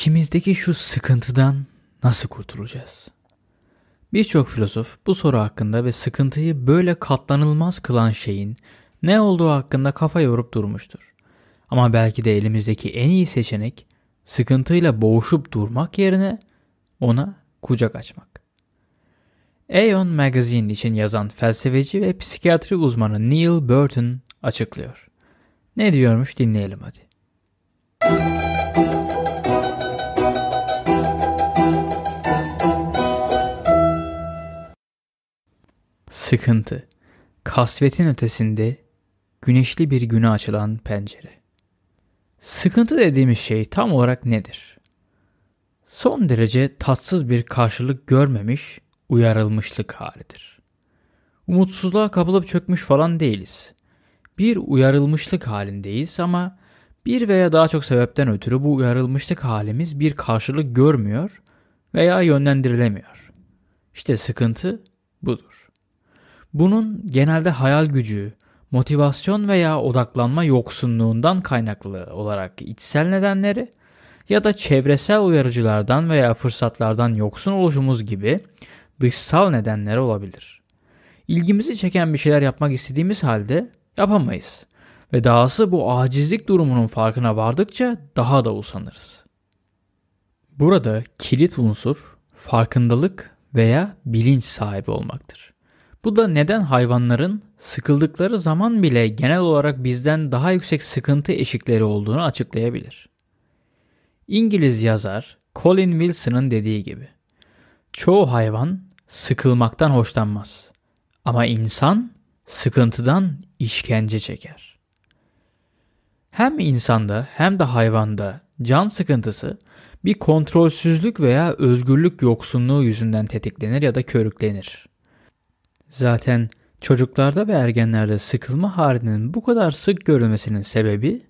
İçimizdeki şu sıkıntıdan nasıl kurtulacağız? Birçok filozof bu soru hakkında ve sıkıntıyı böyle katlanılmaz kılan şeyin ne olduğu hakkında kafa yorup durmuştur. Ama belki de elimizdeki en iyi seçenek sıkıntıyla boğuşup durmak yerine ona kucak açmak. Aeon Magazine için yazan felsefeci ve psikiyatri uzmanı Neil Burton açıklıyor. Ne diyormuş dinleyelim hadi. Sıkıntı, kasvetin ötesinde güneşli bir güne açılan pencere. Sıkıntı dediğimiz şey tam olarak nedir? Son derece tatsız bir karşılık görmemiş, uyarılmışlık halidir. Umutsuzluğa kapılıp çökmüş falan değiliz. Bir uyarılmışlık halindeyiz ama bir veya daha çok sebepten ötürü bu uyarılmışlık halimiz bir karşılık görmüyor veya yönlendirilemiyor. İşte sıkıntı budur. Bunun genelde hayal gücü, motivasyon veya odaklanma yoksunluğundan kaynaklı olarak içsel nedenleri ya da çevresel uyarıcılardan veya fırsatlardan yoksun oluşumuz gibi dışsal nedenleri olabilir. İlgimizi çeken bir şeyler yapmak istediğimiz halde yapamayız ve dahası bu acizlik durumunun farkına vardıkça daha da usanırız. Burada kilit unsur farkındalık veya bilinç sahibi olmaktır. Bu da neden hayvanların sıkıldıkları zaman bile genel olarak bizden daha yüksek sıkıntı eşikleri olduğunu açıklayabilir. İngiliz yazar Colin Wilson'ın dediği gibi çoğu hayvan sıkılmaktan hoşlanmaz ama insan sıkıntıdan işkence çeker. Hem insanda hem de hayvanda can sıkıntısı bir kontrolsüzlük veya özgürlük yoksunluğu yüzünden tetiklenir ya da körüklenir. Zaten çocuklarda ve ergenlerde sıkılma halinin bu kadar sık görülmesinin sebebi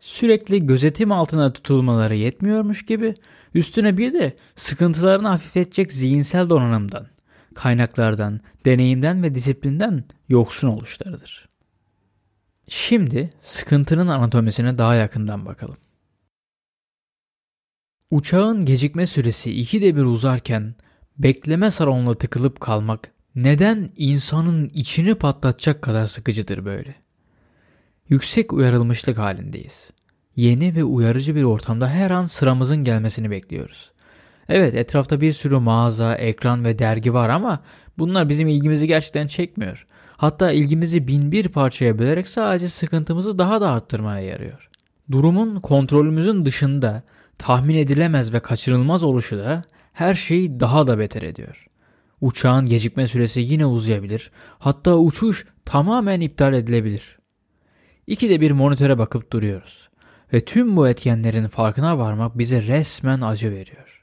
sürekli gözetim altına tutulmaları yetmiyormuş gibi üstüne bir de sıkıntılarını hafifletecek zihinsel donanımdan, kaynaklardan, deneyimden ve disiplinden yoksun oluşlarıdır. Şimdi sıkıntının anatomisine daha yakından bakalım. Uçağın gecikme süresi ikide bir uzarken bekleme salonuna tıkılıp kalmak neden insanın içini patlatacak kadar sıkıcıdır böyle? Yüksek uyarılmışlık halindeyiz. Yeni ve uyarıcı bir ortamda her an sıramızın gelmesini bekliyoruz. Evet etrafta bir sürü mağaza, ekran ve dergi var ama bunlar bizim ilgimizi gerçekten çekmiyor. Hatta ilgimizi bin bir parçaya bölerek sadece sıkıntımızı daha da arttırmaya yarıyor. Durumun kontrolümüzün dışında tahmin edilemez ve kaçırılmaz oluşu da her şeyi daha da beter ediyor. Uçağın gecikme süresi yine uzayabilir. Hatta uçuş tamamen iptal edilebilir. İkide bir monitöre bakıp duruyoruz. Ve tüm bu etkenlerin farkına varmak bize resmen acı veriyor.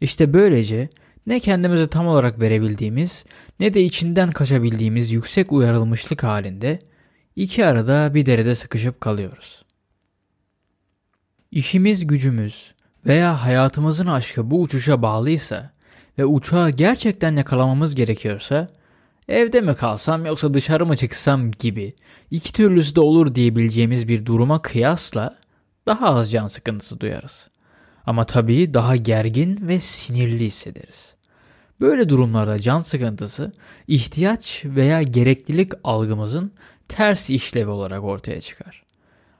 İşte böylece ne kendimizi tam olarak verebildiğimiz ne de içinden kaçabildiğimiz yüksek uyarılmışlık halinde iki arada bir derede sıkışıp kalıyoruz. İşimiz gücümüz veya hayatımızın aşkı bu uçuşa bağlıysa ve uçağı gerçekten yakalamamız gerekiyorsa evde mi kalsam yoksa dışarı mı çıksam gibi iki türlüsü de olur diyebileceğimiz bir duruma kıyasla daha az can sıkıntısı duyarız. Ama tabii daha gergin ve sinirli hissederiz. Böyle durumlarda can sıkıntısı ihtiyaç veya gereklilik algımızın ters işlevi olarak ortaya çıkar.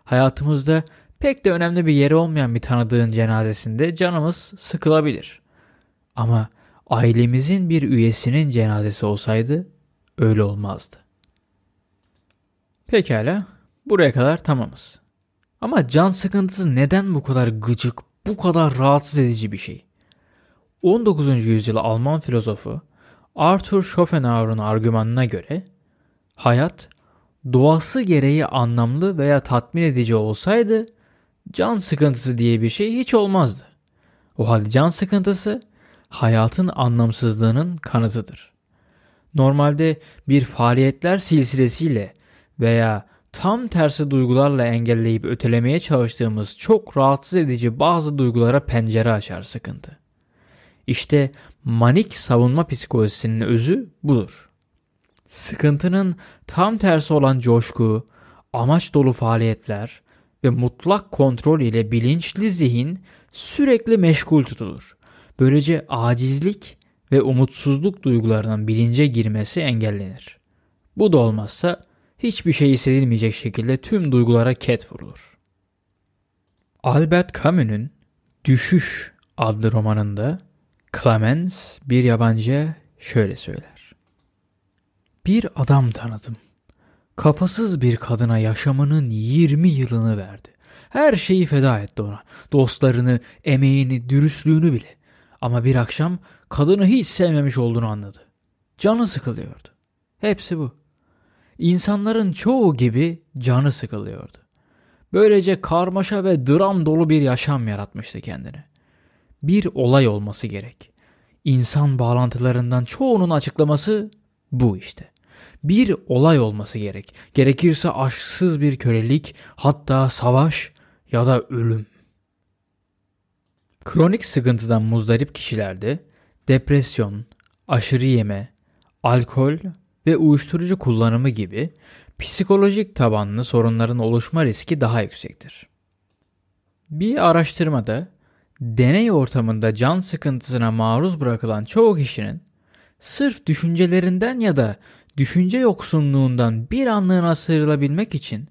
Hayatımızda pek de önemli bir yeri olmayan bir tanıdığın cenazesinde canımız sıkılabilir. Ama ailemizin bir üyesinin cenazesi olsaydı öyle olmazdı. Pekala, buraya kadar tamamız. Ama can sıkıntısı neden bu kadar gıcık, bu kadar rahatsız edici bir şey? 19. yüzyıl Alman filozofu Arthur Schopenhauer'un argümanına göre hayat doğası gereği anlamlı veya tatmin edici olsaydı can sıkıntısı diye bir şey hiç olmazdı. O halde can sıkıntısı hayatın anlamsızlığının kanıtıdır. Normalde bir faaliyetler silsilesiyle veya tam tersi duygularla engelleyip ötelemeye çalıştığımız çok rahatsız edici bazı duygulara pencere açar sıkıntı. İşte manik savunma psikolojisinin özü budur. Sıkıntının tam tersi olan coşku, amaç dolu faaliyetler, ve mutlak kontrol ile bilinçli zihin sürekli meşgul tutulur. Böylece acizlik ve umutsuzluk duygularının bilince girmesi engellenir. Bu da olmazsa hiçbir şey hissedilmeyecek şekilde tüm duygulara ket vurulur. Albert Camus'un Düşüş adlı romanında Clemens bir yabancıya şöyle söyler. Bir adam tanıdım. Kafasız bir kadına yaşamının 20 yılını verdi. Her şeyi feda etti ona. Dostlarını, emeğini, dürüstlüğünü bile. Ama bir akşam kadını hiç sevmemiş olduğunu anladı. Canı sıkılıyordu. Hepsi bu. İnsanların çoğu gibi canı sıkılıyordu. Böylece karmaşa ve dram dolu bir yaşam yaratmıştı kendine. Bir olay olması gerek. İnsan bağlantılarından çoğunun açıklaması bu işte. Bir olay olması gerek. Gerekirse aşksız bir kölelik, hatta savaş ya da ölüm. Kronik sıkıntıdan muzdarip kişilerde depresyon, aşırı yeme, alkol ve uyuşturucu kullanımı gibi psikolojik tabanlı sorunların oluşma riski daha yüksektir. Bir araştırmada deney ortamında can sıkıntısına maruz bırakılan çoğu kişinin sırf düşüncelerinden ya da düşünce yoksunluğundan bir anlığına sıyrılabilmek için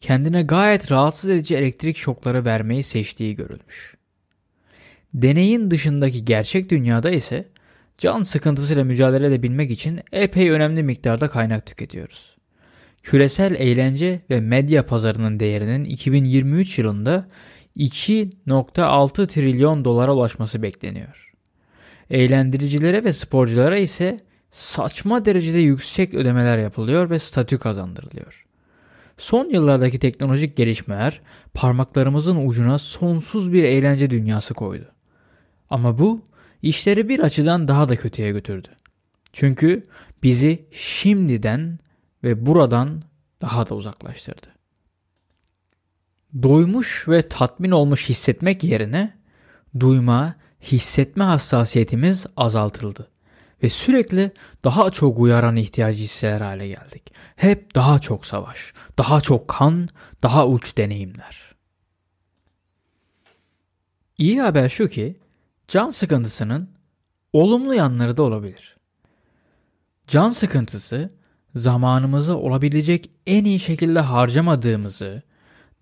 kendine gayet rahatsız edici elektrik şokları vermeyi seçtiği görülmüş. Deneyin dışındaki gerçek dünyada ise can sıkıntısıyla mücadele edebilmek için epey önemli miktarda kaynak tüketiyoruz. Küresel eğlence ve medya pazarının değerinin 2023 yılında 2.6 trilyon dolara ulaşması bekleniyor. Eğlendiricilere ve sporculara ise saçma derecede yüksek ödemeler yapılıyor ve statü kazandırılıyor. Son yıllardaki teknolojik gelişmeler parmaklarımızın ucuna sonsuz bir eğlence dünyası koydu. Ama bu işleri bir açıdan daha da kötüye götürdü. Çünkü bizi şimdiden ve buradan daha da uzaklaştırdı. Doymuş ve tatmin olmuş hissetmek yerine duyma, hissetme hassasiyetimiz azaltıldı ve sürekli daha çok uyaran ihtiyacı hisseder hale geldik. Hep daha çok savaş, daha çok kan, daha uç deneyimler. İyi haber şu ki can sıkıntısının olumlu yanları da olabilir. Can sıkıntısı zamanımızı olabilecek en iyi şekilde harcamadığımızı,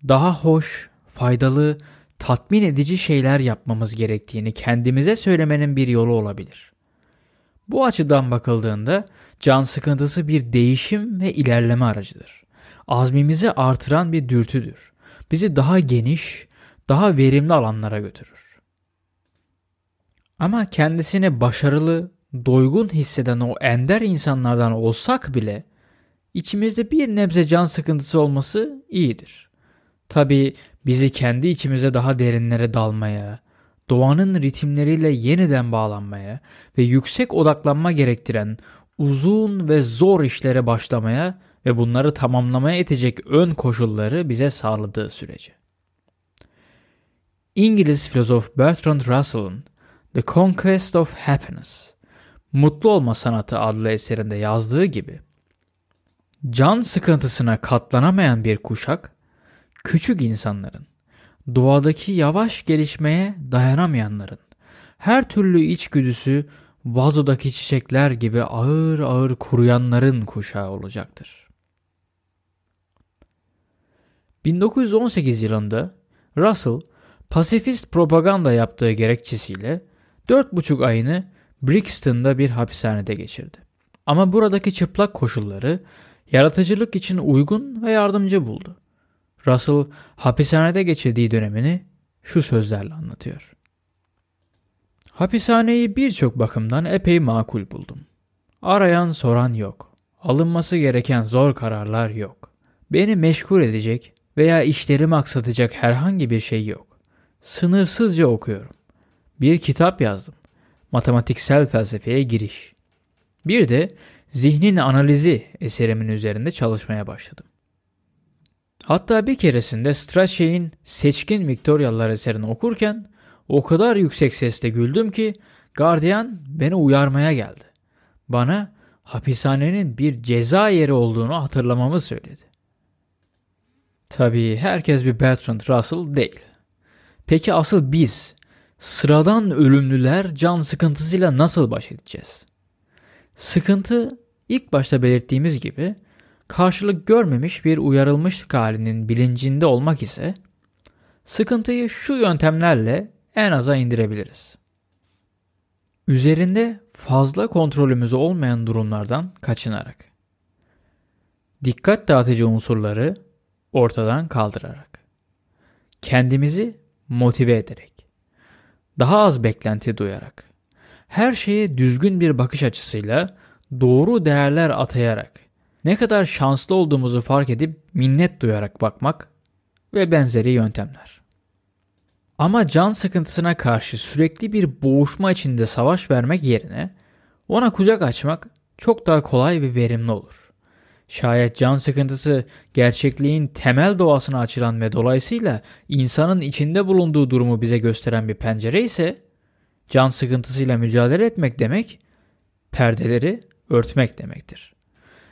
daha hoş, faydalı, tatmin edici şeyler yapmamız gerektiğini kendimize söylemenin bir yolu olabilir. Bu açıdan bakıldığında can sıkıntısı bir değişim ve ilerleme aracıdır. Azmimizi artıran bir dürtüdür. Bizi daha geniş, daha verimli alanlara götürür. Ama kendisini başarılı, doygun hisseden o ender insanlardan olsak bile içimizde bir nebze can sıkıntısı olması iyidir. Tabi bizi kendi içimize daha derinlere dalmaya, doğanın ritimleriyle yeniden bağlanmaya ve yüksek odaklanma gerektiren uzun ve zor işlere başlamaya ve bunları tamamlamaya itecek ön koşulları bize sağladığı sürece. İngiliz filozof Bertrand Russell'ın The Conquest of Happiness, Mutlu Olma Sanatı adlı eserinde yazdığı gibi, can sıkıntısına katlanamayan bir kuşak, küçük insanların, doğadaki yavaş gelişmeye dayanamayanların, her türlü içgüdüsü vazodaki çiçekler gibi ağır ağır kuruyanların kuşağı olacaktır. 1918 yılında Russell pasifist propaganda yaptığı gerekçesiyle 4,5 ayını Brixton'da bir hapishanede geçirdi. Ama buradaki çıplak koşulları yaratıcılık için uygun ve yardımcı buldu. Russell hapishanede geçirdiği dönemini şu sözlerle anlatıyor. Hapishaneyi birçok bakımdan epey makul buldum. Arayan soran yok. Alınması gereken zor kararlar yok. Beni meşgul edecek veya işlerimi aksatacak herhangi bir şey yok. Sınırsızca okuyorum. Bir kitap yazdım. Matematiksel felsefeye giriş. Bir de zihnin analizi eserimin üzerinde çalışmaya başladım. Hatta bir keresinde Strachey'in Seçkin Victorialılar eserini okurken o kadar yüksek sesle güldüm ki gardiyan beni uyarmaya geldi. Bana hapishanenin bir ceza yeri olduğunu hatırlamamı söyledi. Tabii herkes bir Bertrand Russell değil. Peki asıl biz sıradan ölümlüler can sıkıntısıyla nasıl baş edeceğiz? Sıkıntı ilk başta belirttiğimiz gibi karşılık görmemiş bir uyarılmışlık halinin bilincinde olmak ise sıkıntıyı şu yöntemlerle en aza indirebiliriz. Üzerinde fazla kontrolümüz olmayan durumlardan kaçınarak. Dikkat dağıtıcı unsurları ortadan kaldırarak. Kendimizi motive ederek. Daha az beklenti duyarak. Her şeye düzgün bir bakış açısıyla doğru değerler atayarak. Ne kadar şanslı olduğumuzu fark edip minnet duyarak bakmak ve benzeri yöntemler. Ama can sıkıntısına karşı sürekli bir boğuşma içinde savaş vermek yerine ona kucak açmak çok daha kolay ve verimli olur. Şayet can sıkıntısı gerçekliğin temel doğasına açılan ve dolayısıyla insanın içinde bulunduğu durumu bize gösteren bir pencere ise can sıkıntısıyla mücadele etmek demek perdeleri örtmek demektir.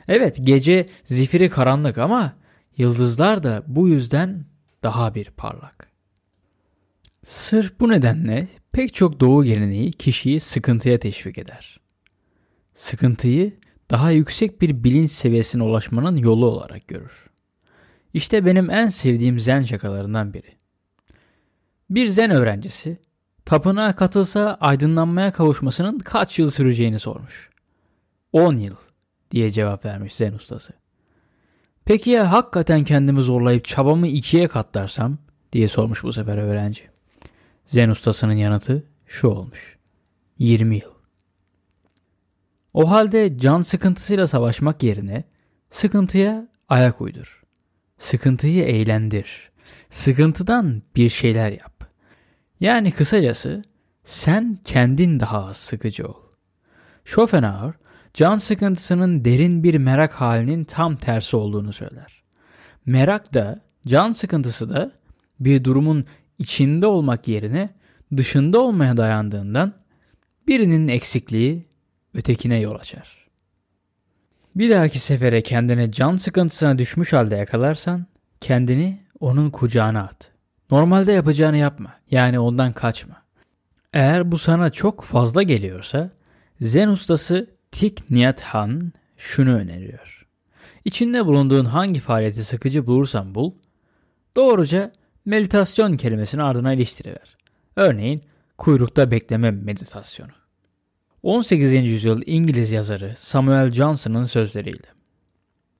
Evet gece zifiri karanlık ama yıldızlar da bu yüzden daha bir parlak. Sırf bu nedenle pek çok doğu geleneği kişiyi sıkıntıya teşvik eder. Sıkıntıyı daha yüksek bir bilinç seviyesine ulaşmanın yolu olarak görür. İşte benim en sevdiğim zen şakalarından biri. Bir zen öğrencisi tapınağa katılsa aydınlanmaya kavuşmasının kaç yıl süreceğini sormuş. 10 yıl diye cevap vermiş zen ustası. Peki ya hakikaten kendimi zorlayıp çabamı ikiye katlarsam diye sormuş bu sefer öğrenci. Zen ustasının yanıtı şu olmuş. 20 yıl. O halde can sıkıntısıyla savaşmak yerine sıkıntıya ayak uydur. Sıkıntıyı eğlendir. Sıkıntıdan bir şeyler yap. Yani kısacası sen kendin daha az sıkıcı ol. Schopenhauer can sıkıntısının derin bir merak halinin tam tersi olduğunu söyler. Merak da can sıkıntısı da bir durumun içinde olmak yerine dışında olmaya dayandığından birinin eksikliği ötekine yol açar. Bir dahaki sefere kendine can sıkıntısına düşmüş halde yakalarsan kendini onun kucağına at. Normalde yapacağını yapma. Yani ondan kaçma. Eğer bu sana çok fazla geliyorsa Zen ustası Thich Nhat Han şunu öneriyor. İçinde bulunduğun hangi faaliyeti sıkıcı bulursan bul, doğruca meditasyon kelimesini ardına iliştiriver. Örneğin kuyrukta bekleme meditasyonu. 18. yüzyıl İngiliz yazarı Samuel Johnson'ın sözleriyle.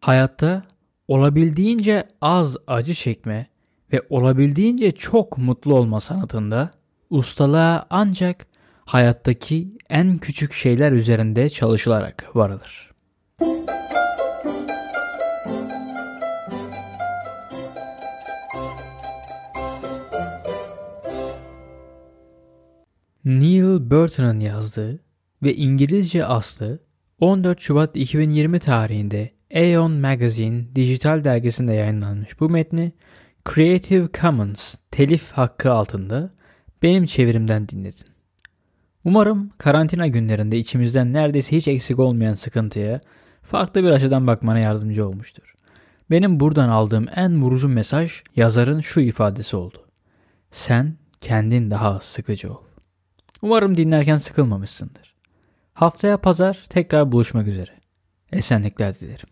Hayatta olabildiğince az acı çekme ve olabildiğince çok mutlu olma sanatında ustalığa ancak hayattaki en küçük şeyler üzerinde çalışılarak varılır. Neil Burton'ın yazdığı ve İngilizce aslı 14 Şubat 2020 tarihinde Aeon Magazine dijital dergisinde yayınlanmış bu metni Creative Commons telif hakkı altında benim çevirimden dinledin. Umarım karantina günlerinde içimizden neredeyse hiç eksik olmayan sıkıntıya farklı bir açıdan bakmana yardımcı olmuştur. Benim buradan aldığım en vurucu mesaj yazarın şu ifadesi oldu. Sen kendin daha sıkıcı ol. Umarım dinlerken sıkılmamışsındır. Haftaya pazar tekrar buluşmak üzere. Esenlikler dilerim.